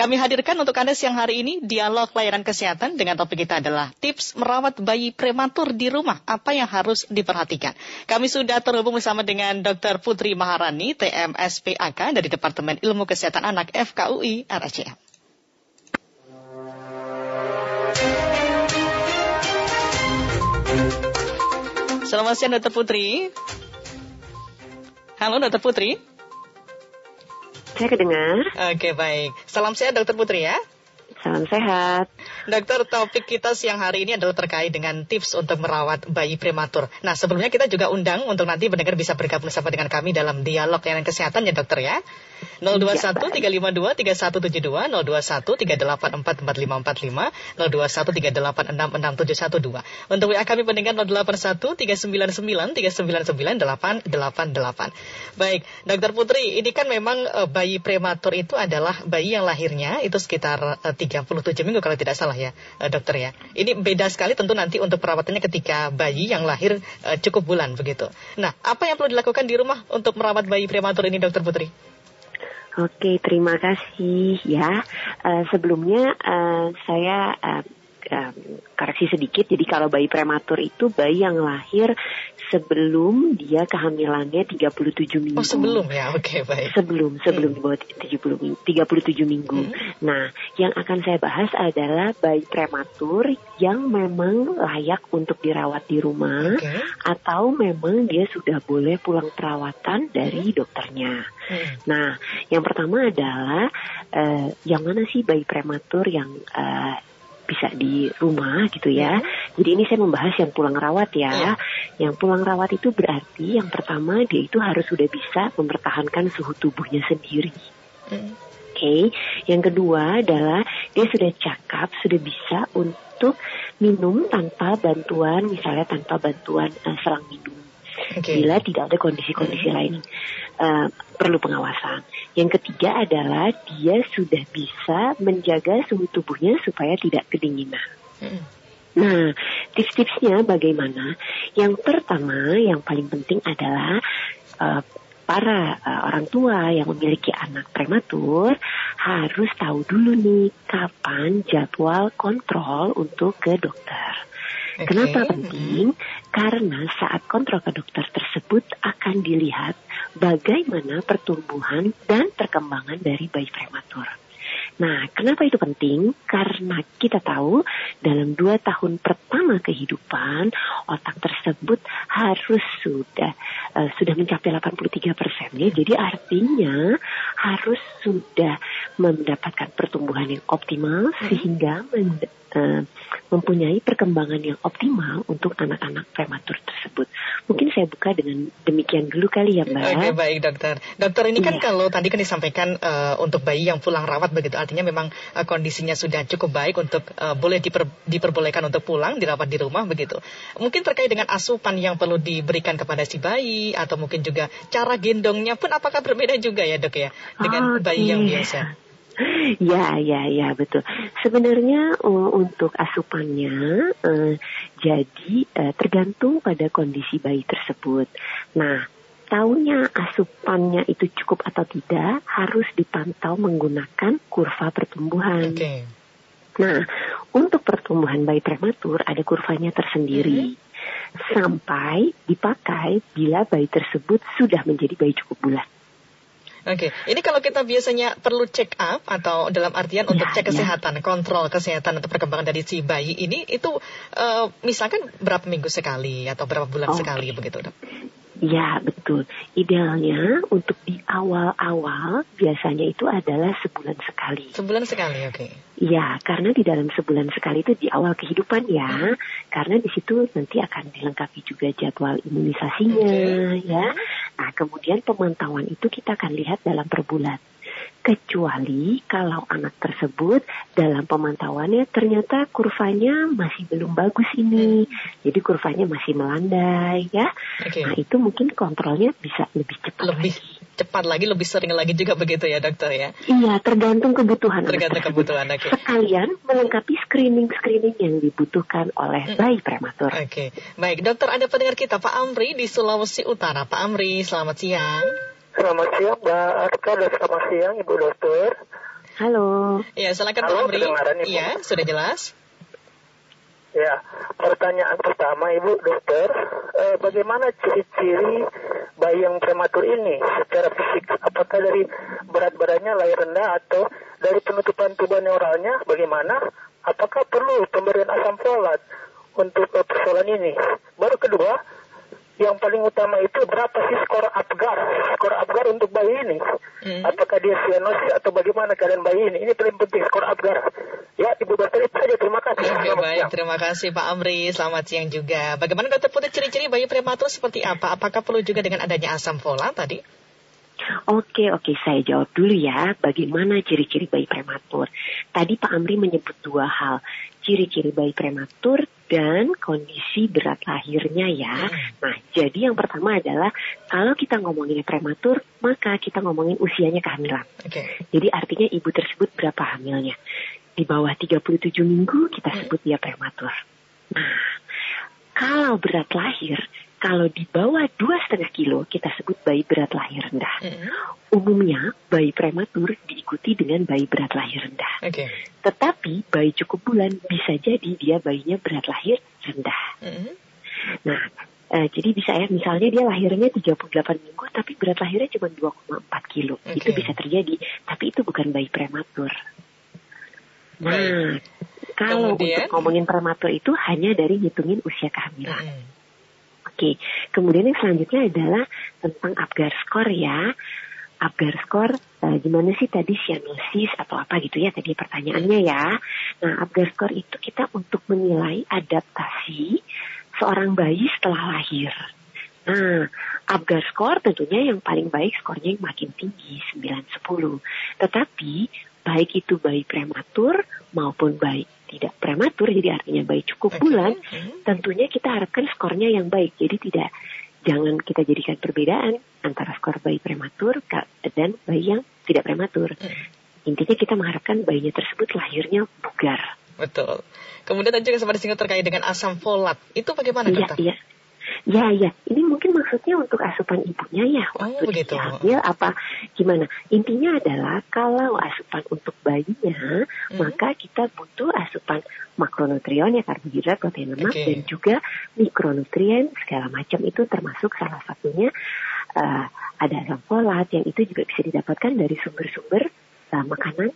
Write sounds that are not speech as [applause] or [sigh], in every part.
Kami hadirkan untuk Anda siang hari ini dialog layanan kesehatan dengan topik kita adalah tips merawat bayi prematur di rumah. Apa yang harus diperhatikan? Kami sudah terhubung bersama dengan Dr. Putri Maharani, TMSPAK dari Departemen Ilmu Kesehatan Anak FKUI RACM. Selamat siang Dr. Putri. Halo Dr. Putri. Saya kedengar. Oke, baik. Salam sehat Dokter Putri ya. Salam sehat. Dokter, topik kita siang hari ini adalah terkait dengan tips untuk merawat bayi prematur. Nah, sebelumnya kita juga undang untuk nanti pendengar bisa bergabung bersama dengan kami dalam dialog layanan kesehatan ya dokter ya. 021 352 3172, 021 384 4545, 021 386 6712. Untuk WA kami pendengar 081 399 399 888. Baik, dokter Putri, ini kan memang uh, bayi prematur itu adalah bayi yang lahirnya itu sekitar uh, 37 minggu kalau tidak salah ya, uh, dokter ya. Ini beda sekali tentu nanti untuk perawatannya ketika bayi yang lahir uh, cukup bulan begitu. Nah, apa yang perlu dilakukan di rumah untuk merawat bayi prematur ini, dokter Putri? Oke, terima kasih ya. Uh, sebelumnya uh, saya uh, uh, koreksi sedikit. Jadi kalau bayi prematur itu bayi yang lahir sebelum dia kehamilannya 37 minggu. Oh, sebelum ya. [laughs] Oke, okay, baik. Sebelum sebelum hmm. di bawah 70 37 minggu. Hmm. Nah, yang akan saya bahas adalah bayi prematur yang memang layak untuk dirawat di rumah okay. atau memang dia sudah boleh pulang perawatan dari dokternya. Hmm. Nah, yang pertama adalah uh, yang mana sih bayi prematur yang uh, bisa di rumah gitu ya. Jadi ini saya membahas yang pulang rawat ya. ya. Yang pulang rawat itu berarti yang pertama dia itu harus sudah bisa mempertahankan suhu tubuhnya sendiri. Hmm. Oke, okay. yang kedua adalah dia sudah cakap, sudah bisa untuk minum tanpa bantuan, misalnya tanpa bantuan uh, selang minum. Okay. Bila tidak ada kondisi-kondisi hmm. lain uh, perlu pengawasan. Yang ketiga adalah dia sudah bisa menjaga suhu tubuhnya supaya tidak kedinginan. Hmm. Nah, tips-tipsnya bagaimana? Yang pertama, yang paling penting adalah uh, para uh, orang tua yang memiliki anak prematur harus tahu dulu nih kapan jadwal kontrol untuk ke dokter. Okay. Kenapa penting? Karena saat kontrol ke dokter tersebut akan dilihat bagaimana pertumbuhan dan perkembangan dari bayi prematur. Nah, kenapa itu penting? Karena kita tahu dalam dua tahun pertama kehidupan otak tersebut harus sudah uh, sudah mencapai 83 persen ya. Jadi artinya harus sudah mendapatkan pertumbuhan yang optimal hmm. sehingga uh, mempunyai perkembangan yang optimal untuk anak-anak prematur tersebut. Mungkin saya buka dengan demikian dulu kali ya Mbak. Oke baik dokter. Dokter ini kan ya. kalau tadi kan disampaikan uh, untuk bayi yang pulang rawat begitu artinya memang uh, kondisinya sudah cukup baik untuk uh, boleh diper, diperbolehkan untuk pulang dirawat di rumah begitu. Mungkin terkait dengan asupan yang perlu diberikan kepada si bayi atau mungkin juga cara gendongnya pun apakah berbeda juga ya dok ya dengan okay. bayi yang biasa? [laughs] Ya, ya, ya, betul. Sebenarnya uh, untuk asupannya uh, jadi uh, tergantung pada kondisi bayi tersebut. Nah, tahunya asupannya itu cukup atau tidak harus dipantau menggunakan kurva pertumbuhan. Okay. Nah, untuk pertumbuhan bayi prematur ada kurvanya tersendiri. Mm -hmm. Sampai dipakai bila bayi tersebut sudah menjadi bayi cukup bulan. Oke, okay. ini kalau kita biasanya perlu check up atau dalam artian untuk ya, cek ya. kesehatan, kontrol kesehatan atau perkembangan dari si bayi ini itu uh, misalkan berapa minggu sekali atau berapa bulan oh. sekali begitu, dok? Ya, betul. Idealnya untuk di awal-awal biasanya itu adalah sebulan sekali. Sebulan sekali, oke. Okay. Ya, karena di dalam sebulan sekali itu di awal kehidupan ya. Hmm. Karena di situ nanti akan dilengkapi juga jadwal imunisasinya okay. ya. Nah, kemudian pemantauan itu kita akan lihat dalam per bulan kecuali kalau anak tersebut dalam pemantauannya ternyata kurvanya masih belum bagus ini, jadi kurvanya masih melandai ya. Okay. Nah itu mungkin kontrolnya bisa lebih cepat. Lebih lagi. cepat lagi, lebih sering lagi juga begitu ya dokter ya? Iya tergantung kebutuhan. Tergantung kebutuhan. Okay. Sekalian melengkapi screening-screening yang dibutuhkan oleh hmm. bayi prematur. Oke, okay. baik dokter ada pendengar kita Pak Amri di Sulawesi Utara. Pak Amri, selamat siang. Selamat siang Mbak Arka dan selamat siang Ibu Dokter. Halo. Iya, silakan Halo, Pak Amri. Iya, sudah jelas. Ya, pertanyaan pertama Ibu Dokter, eh, bagaimana ciri-ciri bayi yang prematur ini secara fisik? Apakah dari berat badannya lahir rendah atau dari penutupan tubuh neuralnya bagaimana? Apakah perlu pemberian asam folat untuk uh, persoalan ini? Baru kedua, yang paling utama itu berapa sih skor Apgar, skor Apgar untuk bayi ini? Hmm. Apakah dia sianosis atau bagaimana keadaan bayi ini? Ini paling penting skor Apgar. Ya, Ibu Dokter itu saja. Terima kasih. Oke, baik. Siang. Terima kasih Pak Amri. Selamat siang juga. Bagaimana Dokter Putri ciri-ciri bayi prematur seperti apa? Apakah perlu juga dengan adanya asam folat tadi? Oke, oke, saya jawab dulu ya. Bagaimana ciri-ciri bayi prematur? Tadi Pak Amri menyebut dua hal ciri-ciri bayi prematur dan kondisi berat lahirnya ya. Hmm. Nah, jadi yang pertama adalah kalau kita ngomongin prematur, maka kita ngomongin usianya kehamilan. Okay. Jadi artinya ibu tersebut berapa hamilnya. Di bawah 37 minggu kita hmm. sebut dia prematur. Nah, kalau berat lahir kalau di bawah dua setengah kilo kita sebut bayi berat lahir rendah. Mm. Umumnya bayi prematur diikuti dengan bayi berat lahir rendah. Okay. Tetapi bayi cukup bulan bisa jadi dia bayinya berat lahir rendah. Mm. Nah, uh, jadi bisa ya misalnya dia lahirnya 38 minggu tapi berat lahirnya cuma 2,4 kilo. Okay. Itu bisa terjadi, tapi itu bukan bayi prematur. Nah, kalau Kemudian, untuk ngomongin prematur itu hanya dari ngitungin usia kehamilan. Mm. Oke, kemudian yang selanjutnya adalah tentang Apgar score ya. Apgar score uh, gimana sih tadi sianosis atau apa gitu ya tadi pertanyaannya ya. Nah, Apgar score itu kita untuk menilai adaptasi seorang bayi setelah lahir. Nah, Apgar score tentunya yang paling baik skornya yang makin tinggi 9 10. Tetapi baik itu bayi prematur maupun bayi tidak prematur, jadi artinya bayi cukup bulan, tentunya kita harapkan skornya yang baik. Jadi tidak jangan kita jadikan perbedaan antara skor bayi prematur dan bayi yang tidak prematur. Intinya kita mengharapkan bayinya tersebut lahirnya bugar. Betul. Kemudian tadi juga sempat disinggung terkait dengan asam folat. Itu bagaimana iya, dokter? Iya, Ya, ya. Ini mungkin maksudnya untuk asupan ibunya ya. Oh, waktu begitu. Hamil apa gimana? Intinya adalah kalau asupan untuk bayinya, hmm. maka kita butuh asupan makronutrien ya karbohidrat, protein lemak okay. dan juga mikronutrien segala macam itu termasuk salah satunya uh, ada asam folat yang itu juga bisa didapatkan dari sumber-sumber uh, makanan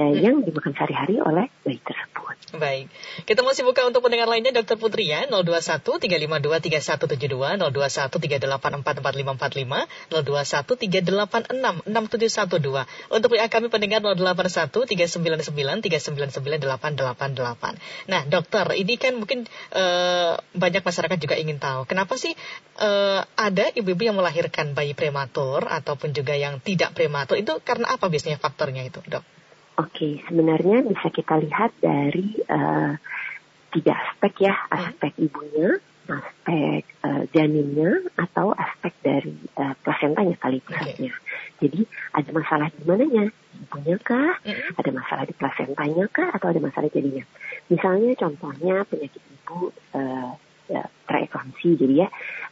uh, yang dimakan sehari-hari oleh bayi tersebut. Baik. Kita masih buka untuk pendengar lainnya Dokter Putri ya 021 352 3172 021 3844545 021 386 6712 Untuk WA kami pendengar 081 399 399 888. Nah, dokter, ini kan mungkin uh, banyak masyarakat juga ingin tahu kenapa sih uh, ada ibu-ibu yang melahirkan bayi prematur ataupun juga yang tidak prematur itu karena apa biasanya faktornya itu, Dok? Oke, sebenarnya bisa kita lihat dari uh, tiga aspek ya, aspek ibunya, aspek uh, janinnya, atau aspek dari uh, plasentanya. Okay. Jadi ada masalah di mananya? Ibunya kah? Mm-hmm. Ada masalah di plasentanya kah? Atau ada masalah jadinya? Misalnya contohnya penyakit ibu uh, ya, preeklamsi, jadi ya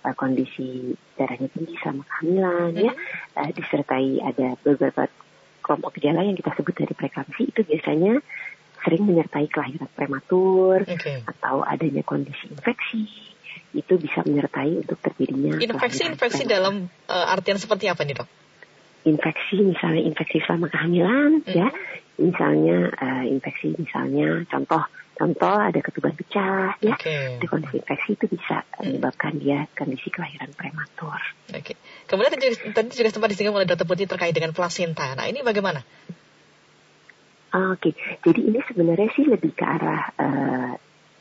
uh, kondisi darahnya tinggi sama kehamilan mm-hmm. ya, uh, disertai ada beberapa kelompok gejala yang kita sebut dari preeklamsi itu biasanya sering menyertai kelahiran prematur okay. atau adanya kondisi infeksi itu bisa menyertai untuk terjadinya infeksi-infeksi dalam uh, artian seperti apa nih dok? Infeksi misalnya infeksi selama kehamilan hmm. ya misalnya uh, infeksi misalnya contoh contoh ada ketuban pecah ya okay. di kondisi infeksi itu bisa menyebabkan dia kondisi kelahiran prematur. Oke. Okay. Kemudian tadi, tadi juga sempat disinggung oleh dokter Putih terkait dengan plasenta. Nah ini bagaimana? Oke, okay. jadi ini sebenarnya sih lebih ke arah uh,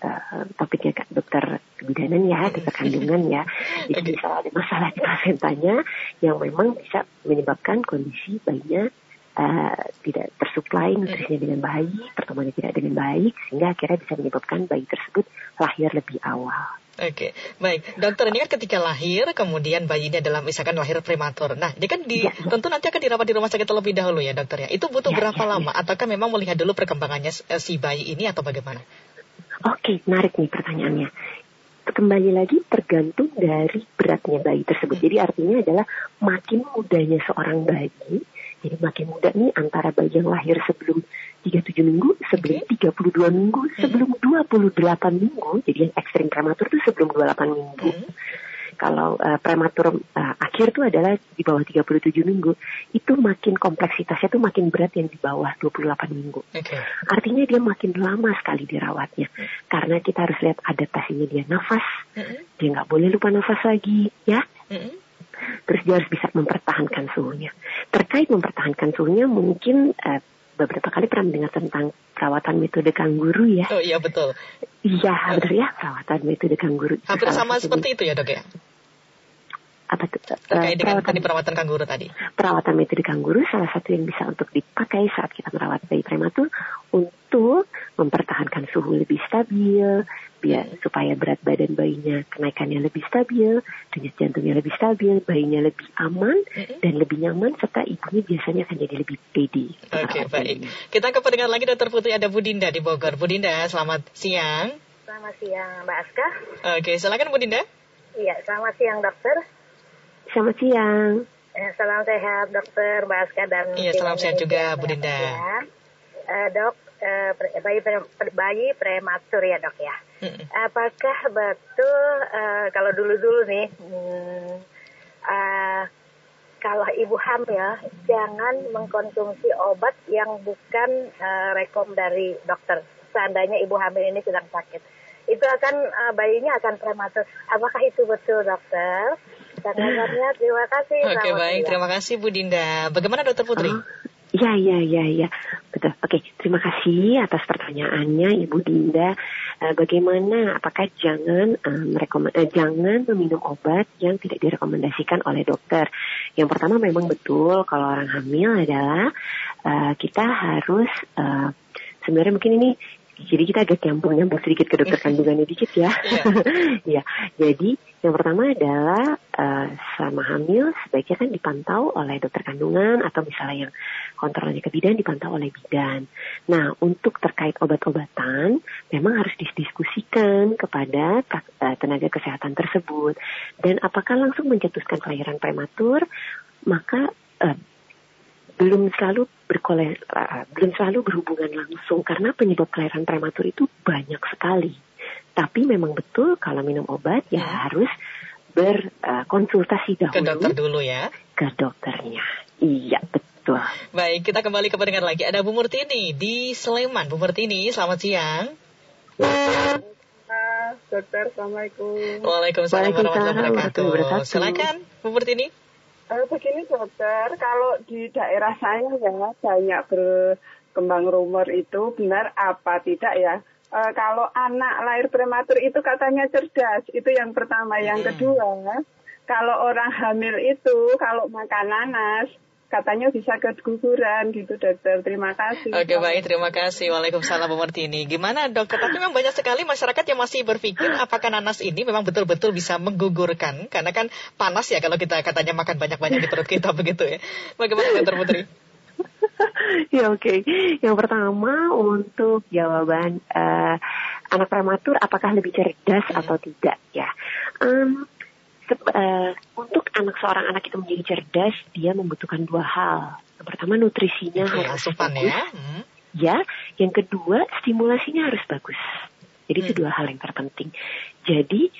uh, topiknya dokter kebidanan ya, dokter kandungan ya. [laughs] Jadi bisa ada masalah di plasentanya yang memang bisa menyebabkan kondisi bayinya uh, tidak tersuplai nutrisinya dengan baik, pertemuannya tidak dengan baik, sehingga akhirnya bisa menyebabkan bayi tersebut lahir lebih awal. Oke, baik. Dokter ini kan ketika lahir, kemudian bayinya dalam misalkan lahir prematur. Nah, dia kan di, ya, ya. tentu nanti akan dirawat di rumah sakit terlebih dahulu ya dokter ya. Itu butuh ya, berapa ya, lama? Ya. Ataukah memang melihat dulu perkembangannya eh, si bayi ini atau bagaimana? Oke, menarik nih pertanyaannya. Kembali lagi tergantung dari beratnya bayi tersebut. Jadi artinya adalah makin mudanya seorang bayi, Jadi makin muda nih antara bayi yang lahir sebelum 37 minggu, sebelum okay. 32 minggu, sebelum 28 minggu. Jadi yang ekstrim prematur itu sebelum 28 minggu. Hmm. Kalau uh, prematur uh, akhir itu adalah di bawah 37 minggu, itu makin kompleksitasnya tuh makin berat yang di bawah 28 minggu. Okay. Artinya dia makin lama sekali dirawatnya. Hmm. Karena kita harus lihat adaptasinya dia nafas, hmm. dia nggak boleh lupa nafas lagi, ya. Hmm. Terus dia harus bisa mempertahankan suhunya. Terkait mempertahankan suhunya, mungkin uh, beberapa kali pernah mendengar tentang perawatan metode kangguru ya. Oh iya betul. Iya betul ya perawatan metode kangguru. Hampir sama seperti itu ya dok ya? Apa tuh? Terkait uh, dengan tadi perawatan kangguru tadi. Perawatan metode kangguru salah satu yang bisa untuk dipakai saat kita merawat bayi prematur untuk mempertahankan suhu lebih stabil, biar supaya berat badan bayinya kenaikannya lebih stabil, denyut jantungnya lebih stabil, bayinya lebih aman mm-hmm. dan lebih nyaman serta ibunya biasanya akan jadi lebih pede. Oke okay, baik. Kita ke pendengar lagi Dokter Putri ada Bu Dinda di Bogor. Bu Dinda, selamat siang. Selamat siang Mbak Aska. Oke, okay, silakan Bu Dinda. Iya, selamat siang dokter. Selamat siang. Eh, salam sehat dokter Mbak Aska dan Iya, salam sehat juga Bu Dinda. Ya. Uh, dok, uh, bayi pre, bayi prematur ya dok ya. Mm Apakah betul uh, kalau dulu-dulu nih hmm, uh, kalau ibu hamil jangan mengkonsumsi obat yang bukan uh, rekom dari dokter. Seandainya ibu hamil ini sedang sakit, itu akan uh, bayinya akan prematur. Apakah itu betul dokter? Terima kasih. Oke okay, baik, terima kasih Bu Dinda. Bagaimana Dokter Putri? Oh. Ya, ya, ya, ya. Betul. Oke, terima kasih atas pertanyaannya Ibu Dinda. Uh, bagaimana apakah jangan um, uh, jangan meminum obat yang tidak direkomendasikan oleh dokter? Yang pertama memang betul kalau orang hamil adalah uh, kita harus uh, sebenarnya mungkin ini jadi kita agak nyambung nyambung sedikit ke dokter [laughs] kandungannya dikit ya. ya, [laughs] jadi yang pertama adalah uh, selama hamil sebaiknya kan dipantau oleh dokter kandungan atau misalnya yang kontrolnya ke bidan dipantau oleh bidan. Nah, untuk terkait obat-obatan memang harus didiskusikan kepada uh, tenaga kesehatan tersebut dan apakah langsung mencetuskan kelahiran prematur maka uh, belum selalu berkoler, uh, belum selalu berhubungan langsung karena penyebab kelahiran prematur itu banyak sekali. Tapi memang betul kalau minum obat ya, ya. harus berkonsultasi uh, dahulu. Ke dokter dulu ya. Ke dokternya. Iya betul. Baik kita kembali ke pendengar lagi. Ada Bu Murtini di Sleman. Bu Murtini selamat siang. dokter, Assalamualaikum. Waalaikumsalam warahmatullahi wabarakatuh. Silakan, Bu Murtini. Uh, begini dokter, kalau di daerah saya ya banyak berkembang rumor itu benar apa tidak ya? Uh, kalau anak lahir prematur itu katanya cerdas, itu yang pertama. Yang hmm. kedua, kalau orang hamil itu kalau makan nanas katanya bisa keguguran gitu dokter. Terima kasih. Oke baik, terima kasih. Waalaikumsalam Bu Martini. Gimana dokter? Tapi memang banyak sekali masyarakat yang masih berpikir apakah nanas ini memang betul-betul bisa menggugurkan? Karena kan panas ya kalau kita katanya makan banyak-banyak di perut kita [laughs] begitu ya. Bagaimana dokter Putri? Ya oke. Okay. Yang pertama untuk jawaban uh, anak prematur apakah lebih cerdas hmm. atau tidak ya. Um, uh, untuk anak seorang anak itu menjadi cerdas, dia membutuhkan dua hal. Yang pertama nutrisinya Oke, harus asupan bagus. Ya. Hmm. ya, yang kedua stimulasinya harus bagus. Jadi hmm. itu dua hal yang terpenting. Jadi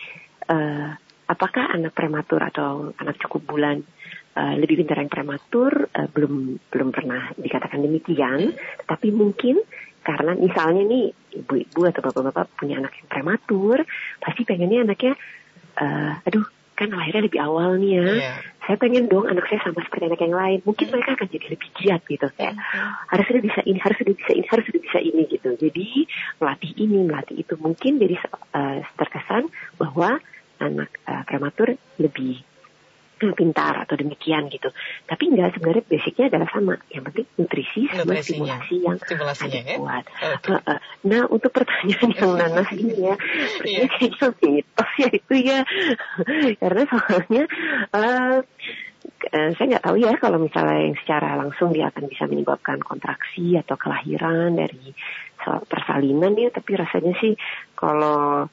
uh, apakah anak prematur atau anak cukup bulan uh, lebih pintar yang prematur uh, belum belum pernah dikatakan demikian, hmm. tapi mungkin karena misalnya nih ibu-ibu atau bapak-bapak punya anak yang prematur, pasti pengennya anaknya, uh, aduh kan lahirnya lebih awal nih ya. Yeah. Saya pengen dong anak saya sama seperti anak yang lain. Mungkin mereka akan jadi lebih giat gitu. Kayak mm-hmm. harus sudah bisa ini, harus sudah bisa ini, harus sudah bisa ini gitu. Jadi melatih ini, melatih itu mungkin jadi uh, terkesan bahwa anak uh, prematur lebih pintar atau demikian gitu. Tapi enggak sebenarnya basicnya adalah sama. Yang penting nutrisi sama stimulasi yang Stimulasinya, ya? kuat. Okay. Uh, uh, nah untuk pertanyaan yang [laughs] nanas ini ya, yeah. kayaknya mitos ya itu ya. [laughs] Karena soalnya uh, saya nggak tahu ya kalau misalnya yang secara langsung dia akan bisa menyebabkan kontraksi atau kelahiran dari persalinan ya. Tapi rasanya sih kalau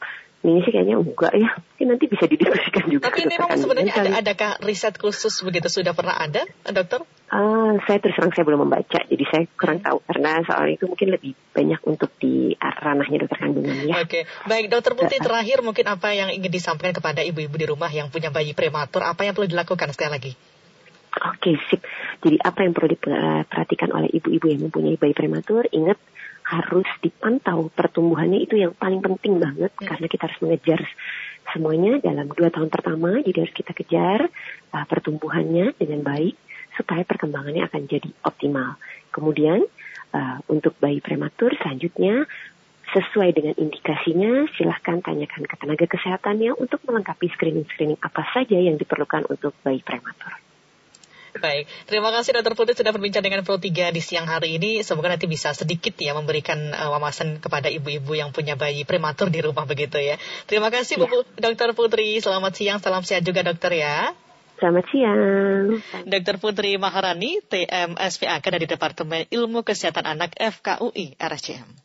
ini sih kayaknya enggak ya. Mungkin nanti bisa didiskusikan juga. Tapi ini memang sebenarnya ada, adakah riset khusus begitu sudah pernah ada, dokter? Uh, saya terus terang saya belum membaca, jadi saya kurang tahu karena soal itu mungkin lebih banyak untuk di ranahnya dokter kandungan ya. Oke, okay. baik dokter Putih uh, terakhir mungkin apa yang ingin disampaikan kepada ibu-ibu di rumah yang punya bayi prematur, apa yang perlu dilakukan sekali lagi? Oke, okay, sip. Jadi apa yang perlu diperhatikan oleh ibu-ibu yang mempunyai bayi prematur? Ingat harus dipantau pertumbuhannya itu yang paling penting banget hmm. karena kita harus mengejar semuanya dalam dua tahun pertama jadi harus kita kejar uh, pertumbuhannya dengan baik supaya perkembangannya akan jadi optimal kemudian uh, untuk bayi prematur selanjutnya sesuai dengan indikasinya silahkan tanyakan ke tenaga kesehatannya untuk melengkapi screening-screening apa saja yang diperlukan untuk bayi prematur. Baik, terima kasih Dr. Putri sudah berbincang dengan Pro 3 di siang hari ini. Semoga nanti bisa sedikit ya memberikan uh, wawasan kepada ibu-ibu yang punya bayi prematur di rumah begitu ya. Terima kasih ya. Bu Dr. Putri. Selamat siang, salam sehat juga dokter ya. Selamat siang. Dr. Putri Maharani, TM SPAK dari Departemen Ilmu Kesehatan Anak FKUI RSCM.